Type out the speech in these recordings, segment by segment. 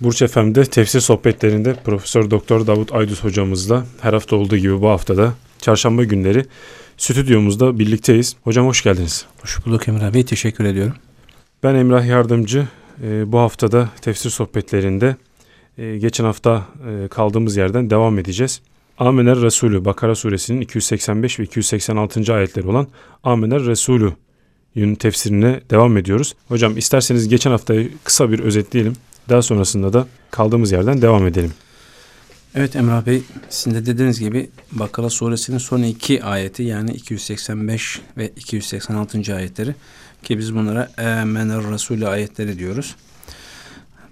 Burç FM'de tefsir sohbetlerinde Profesör Doktor Davut Aydut hocamızla her hafta olduğu gibi bu haftada çarşamba günleri stüdyomuzda birlikteyiz. Hocam hoş geldiniz. Hoş bulduk Emrah Bey. Teşekkür ediyorum. Ben Emrah Yardımcı. Ee, bu haftada tefsir sohbetlerinde e, geçen hafta e, kaldığımız yerden devam edeceğiz. Amener Resulü Bakara suresinin 285 ve 286. ayetleri olan Amener Resulü yün tefsirine devam ediyoruz. Hocam isterseniz geçen haftayı kısa bir özetleyelim. Daha sonrasında da kaldığımız yerden devam edelim. Evet Emrah Bey, sizin de dediğiniz gibi Bakara suresinin son iki ayeti yani 285 ve 286. ayetleri ki biz bunlara Emener Resulü ayetleri diyoruz.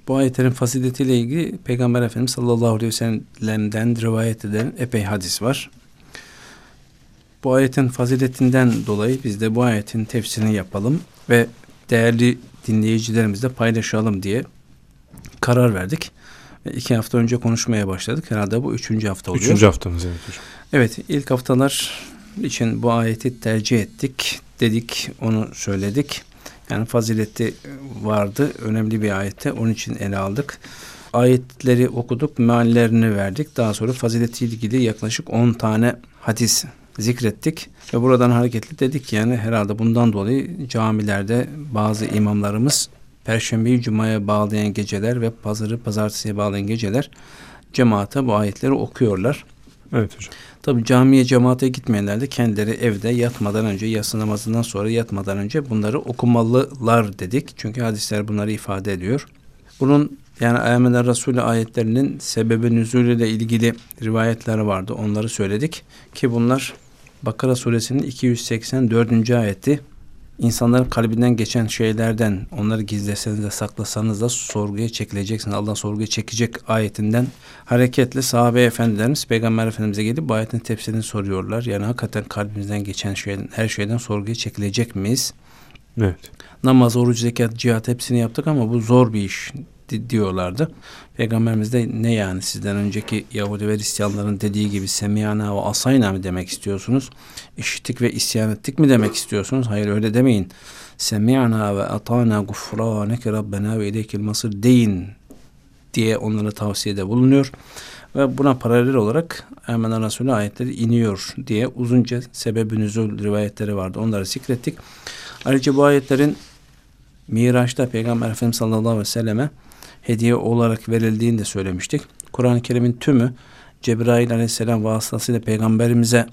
Bu ayetlerin faziletiyle ilgili Peygamber Efendimiz sallallahu aleyhi ve sellem'den rivayet eden epey hadis var. Bu ayetin faziletinden dolayı biz de bu ayetin tefsirini yapalım ve değerli dinleyicilerimizle paylaşalım diye karar verdik. Ve iki hafta önce konuşmaya başladık. Herhalde bu üçüncü hafta oluyor. Üçüncü haftamız evet hocam. Evet ilk haftalar için bu ayeti tercih ettik. Dedik onu söyledik. Yani fazileti vardı. Önemli bir ayette. Onun için ele aldık. Ayetleri okuduk. Meallerini verdik. Daha sonra faziletiyle ilgili yaklaşık 10 tane hadis zikrettik. Ve buradan hareketli dedik yani herhalde bundan dolayı camilerde bazı imamlarımız Perşembeyi Cuma'ya bağlayan geceler ve Pazarı Pazartesi'ye bağlayan geceler cemaate bu ayetleri okuyorlar. Evet hocam. Tabi camiye cemaate gitmeyenler de kendileri evde yatmadan önce yatsı namazından sonra yatmadan önce bunları okumalılar dedik. Çünkü hadisler bunları ifade ediyor. Bunun yani Amener Resulü ayetlerinin sebebi nüzulüyle ilgili rivayetler vardı. Onları söyledik ki bunlar Bakara suresinin 284. ayeti insanların kalbinden geçen şeylerden onları gizleseniz de saklasanız da sorguya çekileceksiniz. Allah sorguya çekecek ayetinden hareketle sahabe efendilerimiz Peygamber Efendimiz'e gelip bu ayetin tefsirini soruyorlar. Yani hakikaten kalbimizden geçen şey, her şeyden sorguya çekilecek miyiz? Evet. Namaz, oruç, zekat, cihat hepsini yaptık ama bu zor bir iş diyorlardı. Peygamberimiz de ne yani sizden önceki Yahudi ve Hristiyanların dediği gibi semiyana ve asayna mı demek istiyorsunuz? İşittik ve isyan ettik mi demek istiyorsunuz? Hayır öyle demeyin. Semiyana ve atana gufraneke rabbena ve ileykel masır deyin diye onlara tavsiyede bulunuyor. Ve buna paralel olarak Ermeni Resulü ayetleri iniyor diye uzunca sebebi nüzul rivayetleri vardı. Onları zikrettik. Ayrıca bu ayetlerin Miraç'ta Peygamber Efendimiz sallallahu aleyhi ve selleme hediye olarak verildiğini de söylemiştik. Kur'an-ı Kerim'in tümü Cebrail aleyhisselam vasıtasıyla peygamberimize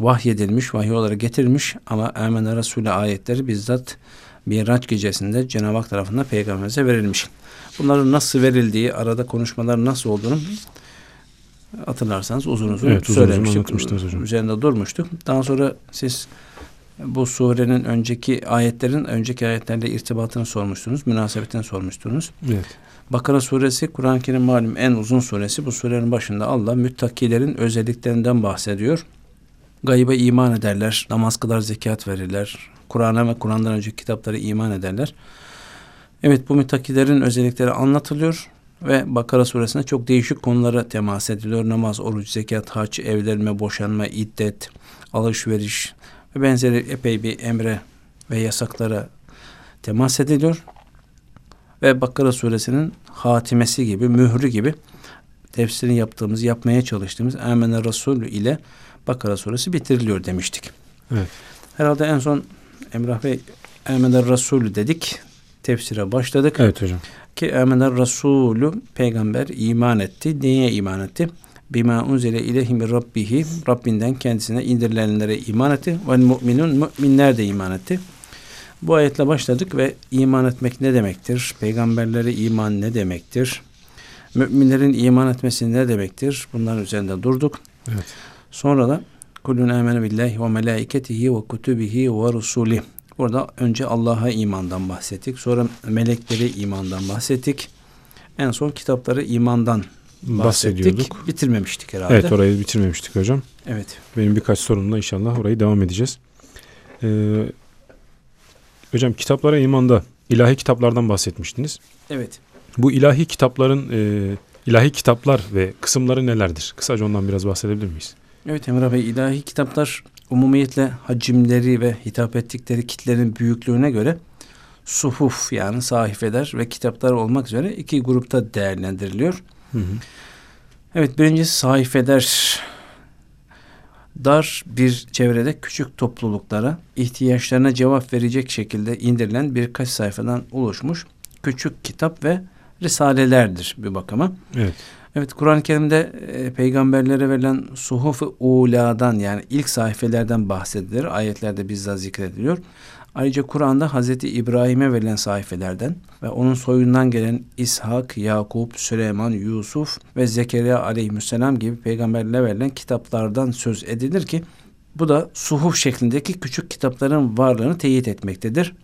vahyedilmiş, vahiy olarak getirilmiş ama Ermeni Resulü ayetleri bizzat Miraç gecesinde Cenab-ı Hak tarafından peygamberimize verilmiş. Bunların nasıl verildiği, arada konuşmalar nasıl olduğunu hatırlarsanız uzun uzun evet, söylemiştik. Uzun uzun hocam. Üzerinde durmuştuk. Daha sonra siz bu surenin önceki ayetlerin önceki ayetlerle irtibatını sormuştunuz, münasebetini sormuştunuz. Evet. Bakara suresi Kur'an-ı Kerim malum en uzun suresi. Bu surenin başında Allah müttakilerin özelliklerinden bahsediyor. Gayba iman ederler, namaz kılar, zekat verirler. Kur'an'a ve Kur'an'dan önceki kitaplara iman ederler. Evet bu müttakilerin özellikleri anlatılıyor ve Bakara suresinde çok değişik konulara temas ediliyor. Namaz, oruç, zekat, hac, evlenme, boşanma, iddet, alışveriş, ve benzeri epey bir emre ve yasaklara temas ediliyor. Ve Bakara suresinin hatimesi gibi, mührü gibi tefsirini yaptığımız, yapmaya çalıştığımız Emene Resul ile Bakara suresi bitiriliyor demiştik. Evet. Herhalde en son Emrah Bey Emene Resul dedik. Tefsire başladık. Evet hocam. Ki Emene Resulü peygamber iman etti. Neye iman etti? Bima unzile ileyhi rabbihi Rabbinden kendisine indirilenlere iman etti. Ve mu'minun müminler de iman etti. Bu ayetle başladık ve iman etmek ne demektir? Peygamberlere iman ne demektir? Müminlerin iman etmesi ne demektir? Bunların üzerinde durduk. Evet. Sonra da kulun amene billahi ve melaiketihi ve kutubihi ve rusulih. Burada önce Allah'a imandan bahsettik. Sonra melekleri imandan bahsettik. En son kitapları imandan bahsediyorduk. Bitirmemiştik herhalde. Evet orayı bitirmemiştik hocam. Evet. Benim birkaç sorumla inşallah orayı devam edeceğiz. Ee, hocam kitaplara imanda ilahi kitaplardan bahsetmiştiniz. Evet. Bu ilahi kitapların e, ilahi kitaplar ve kısımları nelerdir? Kısaca ondan biraz bahsedebilir miyiz? Evet Emrah Bey ilahi kitaplar umumiyetle hacimleri ve hitap ettikleri kitlerin büyüklüğüne göre suhuf yani sahifeler ve kitaplar olmak üzere iki grupta değerlendiriliyor. Hı hı. Evet birincisi sahifeler dar bir çevrede küçük topluluklara ihtiyaçlarına cevap verecek şekilde indirilen birkaç sayfadan oluşmuş küçük kitap ve risalelerdir bir bakıma. Evet. Evet Kur'an-ı Kerim'de e, peygamberlere verilen suhuf-ı uladan yani ilk sayfelerden bahsedilir. Ayetlerde bizzat zikrediliyor. Ayrıca Kur'an'da Hazreti İbrahim'e verilen sayfelerden ve onun soyundan gelen İshak, Yakup, Süleyman, Yusuf ve Zekeriya aleyhisselam gibi peygamberlere verilen kitaplardan söz edilir ki bu da suhuf şeklindeki küçük kitapların varlığını teyit etmektedir.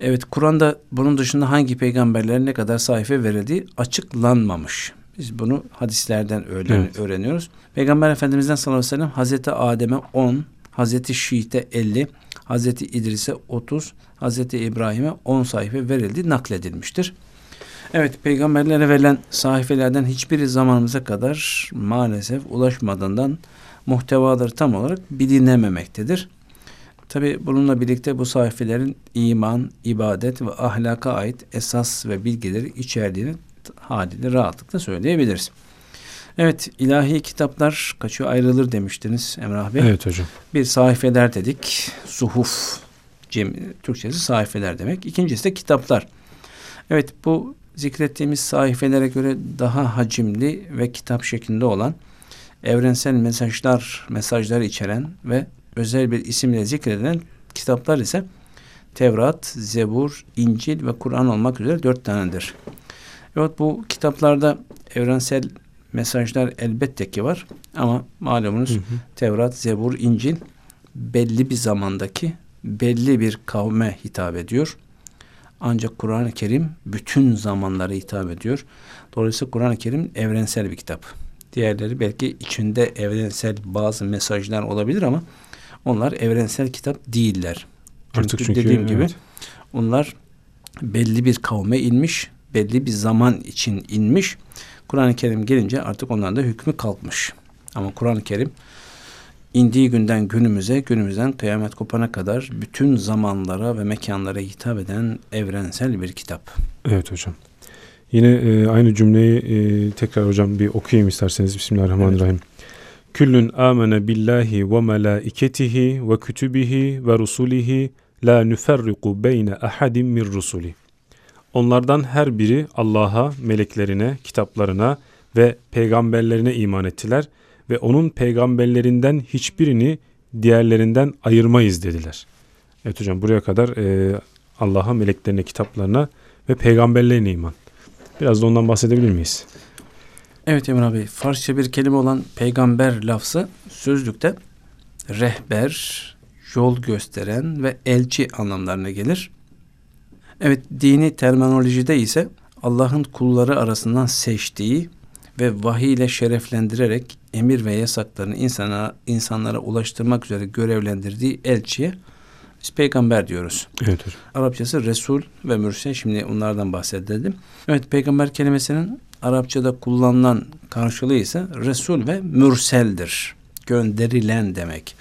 Evet Kur'an'da bunun dışında hangi peygamberlere ne kadar sayfa verildiği açıklanmamış. Biz bunu hadislerden öğren Evet. öğreniyoruz. Peygamber Efendimiz'den sallallahu aleyhi ve sellem Hazreti Adem'e 10, Hazreti Şiit'e 50, Hazreti İdris'e 30, Hazreti İbrahim'e 10 sayfa verildi nakledilmiştir. Evet peygamberlere verilen sayfelerden hiçbiri zamanımıza kadar maalesef ulaşmadığından muhtevaları tam olarak bilinememektedir. Tabi bununla birlikte bu sayfelerin iman, ibadet ve ahlaka ait esas ve bilgileri içerdiğini haliyle rahatlıkla söyleyebiliriz. Evet ilahi kitaplar kaçıyor ayrılır demiştiniz Emrah Bey. Evet hocam. Bir sayfeler dedik. Suhuf. Cem, Türkçesi sayfeler demek. İkincisi de kitaplar. Evet bu zikrettiğimiz sayfelere göre daha hacimli ve kitap şeklinde olan evrensel mesajlar, mesajlar içeren ve özel bir isimle zikredilen kitaplar ise Tevrat, Zebur, İncil ve Kur'an olmak üzere dört tanedir. Evet bu kitaplarda evrensel mesajlar elbette ki var ama malumunuz Hı hı. Tevrat, Zebur, İncil belli bir zamandaki belli bir kavme hitap ediyor. Ancak Kur'an-ı Kerim bütün zamanlara hitap ediyor. Dolayısıyla Kur'an-ı Kerim evrensel bir kitap. Diğerleri belki içinde evrensel bazı mesajlar olabilir ama onlar evrensel kitap değiller. Artık çünkü dediğim gibi evet. onlar belli bir kavme inmiş, belli bir zaman için inmiş. Kur'an-ı Kerim gelince artık onların da hükmü kalkmış. Ama Kur'an-ı Kerim indiği günden günümüze, günümüzden kıyamet kopana kadar bütün zamanlara ve mekanlara hitap eden evrensel bir kitap. Evet hocam. Yine e, aynı cümleyi e, tekrar hocam bir okuyayım isterseniz. Bismillahirrahmanirrahim. Küllün amene billahi ve melaiketihi ve kütübihi ve rusulihi la nüferriku beyne ahadim min rusuli. Onlardan her biri Allah'a, meleklerine, kitaplarına ve peygamberlerine iman ettiler ve onun peygamberlerinden hiçbirini diğerlerinden ayırmayız dediler. Evet hocam buraya kadar e, Allah'a, meleklerine, kitaplarına ve peygamberlerine iman. Biraz da ondan bahsedebilir miyiz? Evet Emrah Bey, Farsça bir kelime olan peygamber lafzı sözlükte rehber, yol gösteren ve elçi anlamlarına gelir. Evet, dini terminolojide ise Allah'ın kulları arasından seçtiği ve vahiy ile şereflendirerek emir ve yasaklarını insana, insanlara ulaştırmak üzere görevlendirdiği elçiye biz peygamber diyoruz. Evet. Arapçası Resul ve Mürsel. Şimdi onlardan bahsedelim. Evet peygamber kelimesinin Arapçada kullanılan karşılığı ise Resul ve Mürseldir. Gönderilen demek.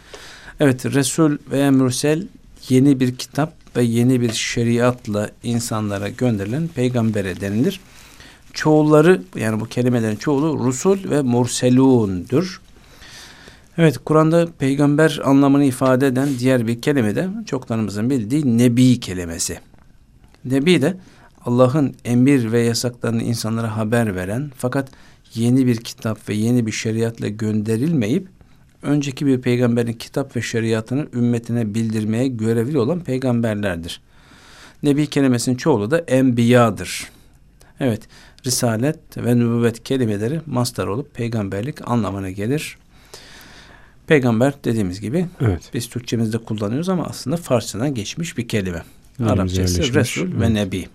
Evet Resul veya Mürsel yeni bir kitap ve yeni bir şeriatla insanlara gönderilen peygambere denilir. Çoğulları yani bu kelimelerin çoğulu Rusul ve Murselun'dur. Evet Kur'an'da peygamber anlamını ifade eden diğer bir kelime de çoklarımızın bildiği nebi kelimesi. Nebi de Allah'ın emir ve yasaklarını insanlara haber veren fakat yeni bir kitap ve yeni bir şeriatla gönderilmeyip önceki bir peygamberin kitap ve şeriatını ümmetine bildirmeye görevli olan peygamberlerdir. Nebi kelimesinin çoğulu da enbiyadır. Evet, risalet ve nübüvvet kelimeleri mastar olup peygamberlik anlamına gelir. Peygamber dediğimiz gibi Evet. biz Türkçemizde kullanıyoruz ama aslında Farsçadan geçmiş bir kelime. Dilimize Arapçası. Resul ve Evet. Nebi.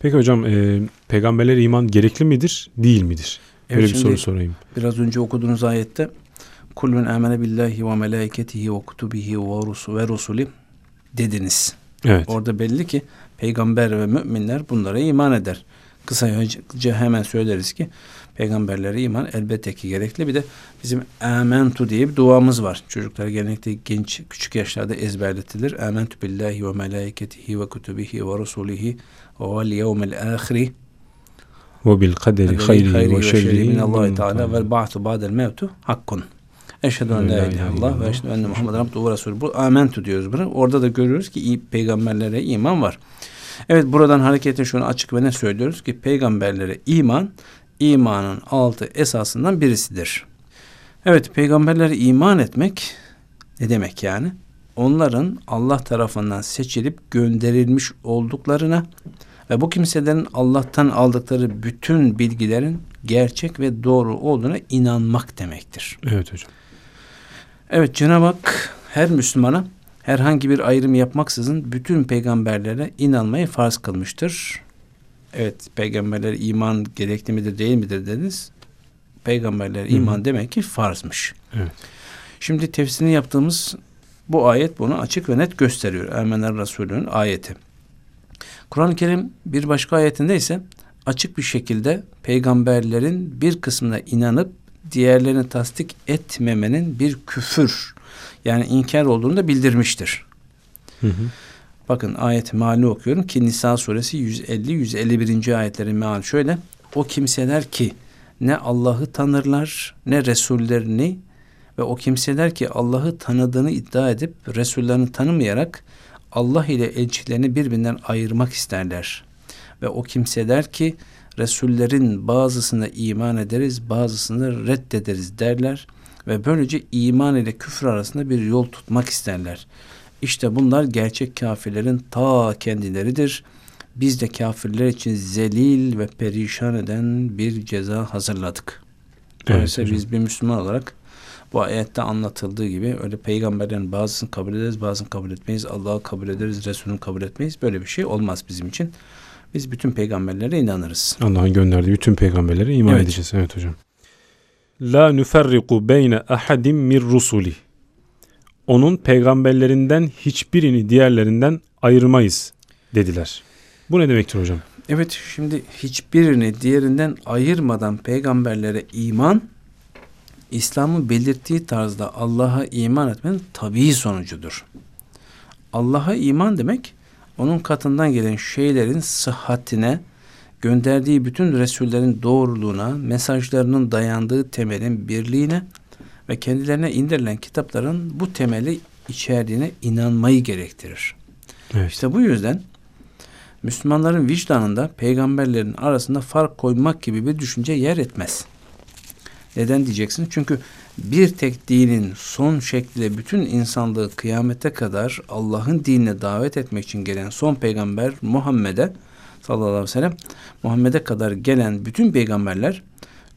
Peki hocam e, peygamberlere iman gerekli midir, değil midir? Böyle Evet, bir şimdi soru sorayım. Biraz önce okuduğunuz ayette Kul men amene billahi ve melaiketihi ve kutubihi ve rusu ve rusuli dediniz. Evet. Orada belli ki peygamber ve müminler bunlara iman eder. Kısaca hemen söyleriz ki peygamberlere iman elbette ki gerekli. Bir de bizim amentu diye bir duamız var. Çocuklar genellikle genç küçük yaşlarda ezberletilir. Amentu billahi ve melaiketihi ve kutubihi ve rasulihi ve vel yevmel ahiri ve bil kaderi hayrihi ve şerrihi min Allah Teala vel ba'tu ba'del mevtu hakkun. Eşhedü en la ilahe illallah ve eşhedü enne Muhammed abduhu ve resulü. Bu amentu diyoruz buna. Orada da görüyoruz ki peygamberlere iman var. Evet buradan hareketle şunu açık ve ne söylüyoruz ki peygamberlere iman imanın altı esasından birisidir. Evet peygamberlere iman etmek ne demek yani? Onların Allah tarafından seçilip gönderilmiş olduklarına ve bu kimselerin Allah'tan aldıkları bütün bilgilerin gerçek ve doğru olduğuna inanmak demektir. Evet hocam. Evet Cenab-ı Hak her Müslümana herhangi bir ayrım yapmaksızın bütün peygamberlere inanmayı farz kılmıştır. Evet peygamberler iman gerekli midir değil midir dediniz. Peygamberler iman Hı. demek ki farzmış. Evet. Şimdi tefsirini yaptığımız bu ayet bunu açık ve net gösteriyor. Ermeniler Resulü'nün ayeti. Kur'an-ı Kerim bir başka ayetinde ise açık bir şekilde peygamberlerin bir kısmına inanıp diğerlerini tasdik etmemenin bir küfür yani inkar olduğunu da bildirmiştir. Hı hı. Bakın ayet meali okuyorum ki Nisa suresi 150-151. ayetlerin meali şöyle. O kimseler ki ne Allah'ı tanırlar ne Resullerini ve o kimseler ki Allah'ı tanıdığını iddia edip Resullerini tanımayarak Allah ile elçilerini birbirinden ayırmak isterler. Ve o kimseler ki Resullerin bazısına iman ederiz, bazısını reddederiz derler ve böylece iman ile küfür arasında bir yol tutmak isterler. İşte bunlar gerçek kafirlerin ta kendileridir. Biz de kafirler için zelil ve perişan eden bir ceza hazırladık. Dolayısıyla evet, biz bir Müslüman olarak bu ayette anlatıldığı gibi öyle peygamberlerin bazısını kabul ederiz, bazısını kabul etmeyiz. Allah'ı kabul ederiz, Resulünü kabul etmeyiz. Böyle bir şey olmaz bizim için. Biz bütün peygamberlere inanırız. Allah'ın gönderdiği bütün peygamberlere iman evet. edeceğiz. Evet hocam. La nuferriku beyne ahadim mir rusuli. Onun peygamberlerinden hiçbirini diğerlerinden ayırmayız dediler. Bu ne demektir hocam? Evet şimdi hiçbirini diğerinden ayırmadan peygamberlere iman İslam'ın belirttiği tarzda Allah'a iman etmenin tabii sonucudur. Allah'a iman demek onun katından gelen şeylerin sıhhatine, gönderdiği bütün Resullerin doğruluğuna, mesajlarının dayandığı temelin birliğine ve kendilerine indirilen kitapların bu temeli içerdiğine inanmayı gerektirir. Evet. İşte bu yüzden Müslümanların vicdanında peygamberlerin arasında fark koymak gibi bir düşünce yer etmez. Neden diyeceksin? Çünkü bir tek dinin son şekliyle bütün insanlığı kıyamete kadar Allah'ın dinine davet etmek için gelen son peygamber Muhammed'e sallallahu aleyhi ve sellem Muhammed'e kadar gelen bütün peygamberler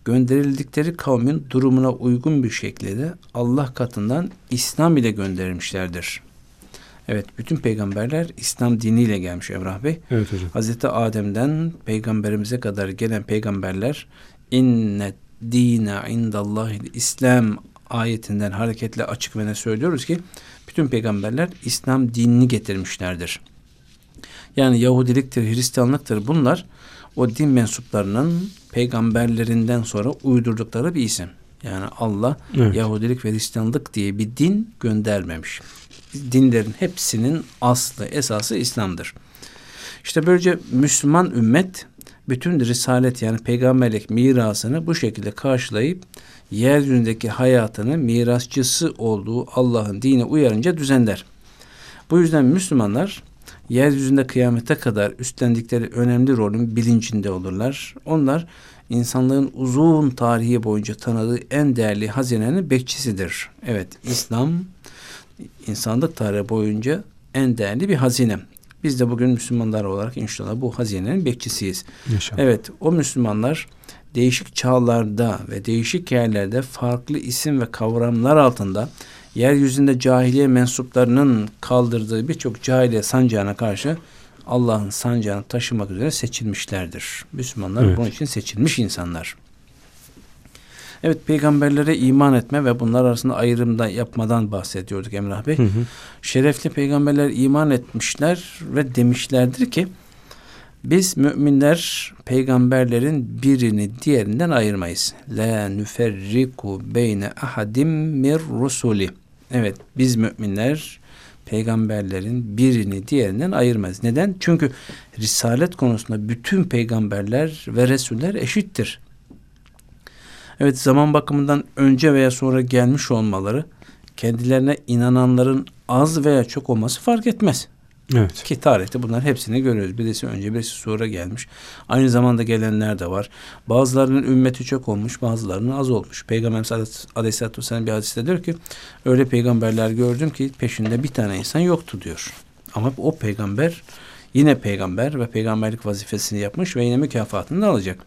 gönderildikleri kavmin durumuna uygun bir şekilde Allah katından İslam ile gönderilmişlerdir. Evet, bütün peygamberler İslam diniyle gelmiş Emrah Bey. Evet hocam. Hazreti Adem'den peygamberimize kadar gelen peygamberler innet dine indallahil İslam ayetinden hareketle açık ve ne söylüyoruz ki bütün peygamberler İslam dinini getirmişlerdir. Yani Yahudiliktir, Hristiyanlıktır bunlar o din mensuplarının peygamberlerinden sonra uydurdukları bir isim. Yani Allah evet. Yahudilik ve Hristiyanlık diye bir din göndermemiş. Dinlerin hepsinin aslı, esası İslam'dır. İşte böylece Müslüman ümmet bütün risalet yani peygamberlik mirasını bu şekilde karşılayıp yeryüzündeki hayatını mirasçısı olduğu Allah'ın dine uyarınca düzenler. Bu yüzden Müslümanlar yeryüzünde kıyamete kadar üstlendikleri önemli rolün bilincinde olurlar. Onlar insanlığın uzun tarihi boyunca tanıdığı en değerli hazinenin bekçisidir. Evet, İslam insanlık tarihi boyunca en değerli bir hazine. Biz de bugün Müslümanlar olarak inşallah bu hazinenin bekçisiyiz. İnşallah. Evet o Müslümanlar değişik çağlarda ve değişik yerlerde farklı isim ve kavramlar altında yeryüzünde cahiliye mensuplarının kaldırdığı birçok cahiliye sancağına karşı Allah'ın sancağını taşımak üzere seçilmişlerdir. Müslümanlar evet. bunun için seçilmiş insanlar. Evet peygamberlere iman etme ve bunlar arasında ayrımda yapmadan bahsediyorduk Emrah Bey. Hı hı. Şerefli peygamberler iman etmişler ve demişlerdir ki Biz müminler peygamberlerin birini diğerinden ayırmayız. La nüferriku beyne ahadim mir rusuli. Evet biz müminler peygamberlerin birini diğerinden ayırmayız. Neden? Çünkü risalet konusunda bütün peygamberler ve resuller eşittir. Evet zaman bakımından önce veya sonra gelmiş olmaları kendilerine inananların az veya çok olması fark etmez. Evet. Ki tarihte bunlar hepsini görüyoruz. Birisi önce birisi sonra gelmiş. Aynı zamanda gelenler de var. Bazılarının ümmeti çok olmuş, bazılarının az olmuş. Peygamber Aleyhisselatü Vesselam bir hadiste diyor ki öyle peygamberler gördüm ki peşinde bir tane insan yoktu diyor. Ama o peygamber yine peygamber ve peygamberlik vazifesini yapmış ve yine mükafatını da alacak.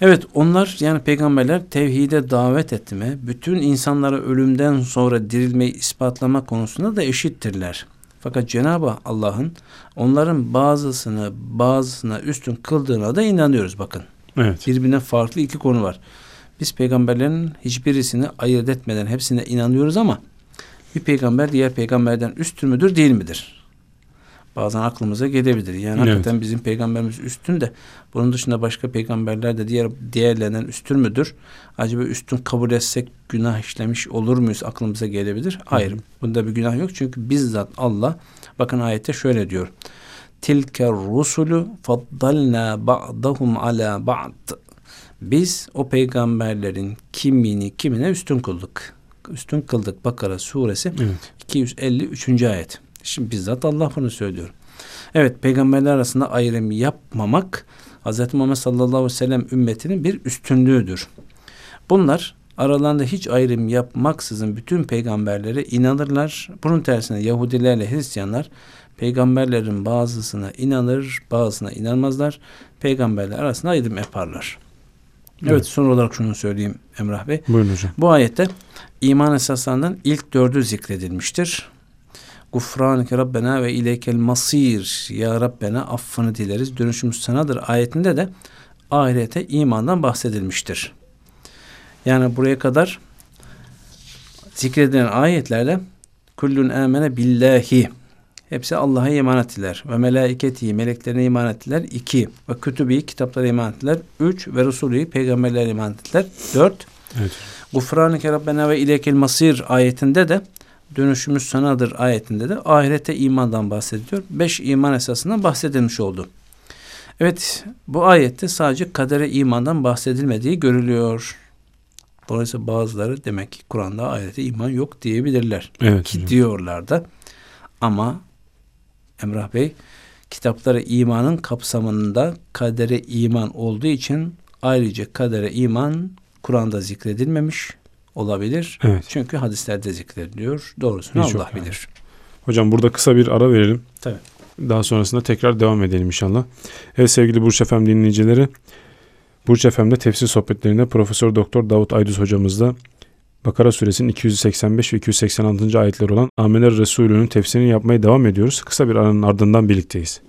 Evet onlar yani peygamberler tevhide davet etme, bütün insanlara ölümden sonra dirilmeyi ispatlama konusunda da eşittirler. Fakat Cenab-ı Allah'ın onların bazısını bazısına üstün kıldığına da inanıyoruz bakın. Evet. Birbirine farklı iki konu var. Biz peygamberlerin hiçbirisini ayırt etmeden hepsine inanıyoruz ama bir peygamber diğer peygamberden üstün müdür değil midir? Bazen aklımıza gelebilir. Yani evet. hakikaten bizim peygamberimiz üstün de bunun dışında başka peygamberler de diğer diğerlerinden üstün müdür? Acaba üstün kabul etsek günah işlemiş olur muyuz? Aklımıza gelebilir. Hayır. Hı. Bunda bir günah yok. Çünkü bizzat Allah bakın ayette şöyle diyor. Tilke rusulu faddalna ba'dahum ala ba'd. Biz o peygamberlerin kimini kimine üstün kıldık. Üstün kıldık Bakara suresi evet. 253. ayet. Şimdi bizzat Allah bunu söylüyor. Evet peygamberler arasında ayrım yapmamak Hz. Muhammed sallallahu aleyhi ve sellem ümmetinin bir üstünlüğüdür. Bunlar aralarında hiç ayrım yapmaksızın bütün peygamberlere inanırlar. Bunun tersine Yahudilerle Hristiyanlar peygamberlerin bazısına inanır, bazısına inanmazlar. Peygamberler arasında ayrım yaparlar. Evet, evet son olarak şunu söyleyeyim Emrah Bey. Buyurun hocam. Bu ayette iman esaslarından ilk dördü zikredilmiştir. Gufranike Rabbena ve ileykel masir. Ya Rabbena affını dileriz. Dönüşümüz sanadır. Ayetinde de ahirete imandan bahsedilmiştir. Yani buraya kadar zikredilen ayetlerde kullun amene billahi hepsi Allah'a iman ettiler ve melaiketi meleklerine iman ettiler. iki ve kütübi kitaplara iman ettiler. Üç ve Resulü peygamberlere iman ettiler. Dört. Evet. Gufranike Rabbena ve ileykel masir ayetinde de dönüşümüz sanadır ayetinde de ahirete imandan bahsediliyor. Beş iman esasından bahsedilmiş oldu. Evet bu ayette sadece kadere imandan bahsedilmediği görülüyor. Dolayısıyla bazıları demek ki Kur'an'da ahirete iman yok diyebilirler. Evet. Ki diyorlar da. Ama Emrah Bey kitaplara imanın kapsamında kadere iman olduğu için ayrıca kadere iman Kur'an'da zikredilmemiş olabilir. Evet. Çünkü hadislerde zikrediliyor. Doğrusunu Birçok Allah yani. bilir. Hocam burada kısa bir ara verelim. Tabii. Daha sonrasında tekrar devam edelim inşallah. Evet sevgili Burç Efem dinleyicileri. Burç Efem'de tefsir sohbetlerinde Profesör Doktor Davut Aydüz hocamızla Bakara suresinin 285 ve 286. ayetleri olan Amener Resulü'nün tefsirini yapmaya devam ediyoruz. Kısa bir aranın ardından birlikteyiz.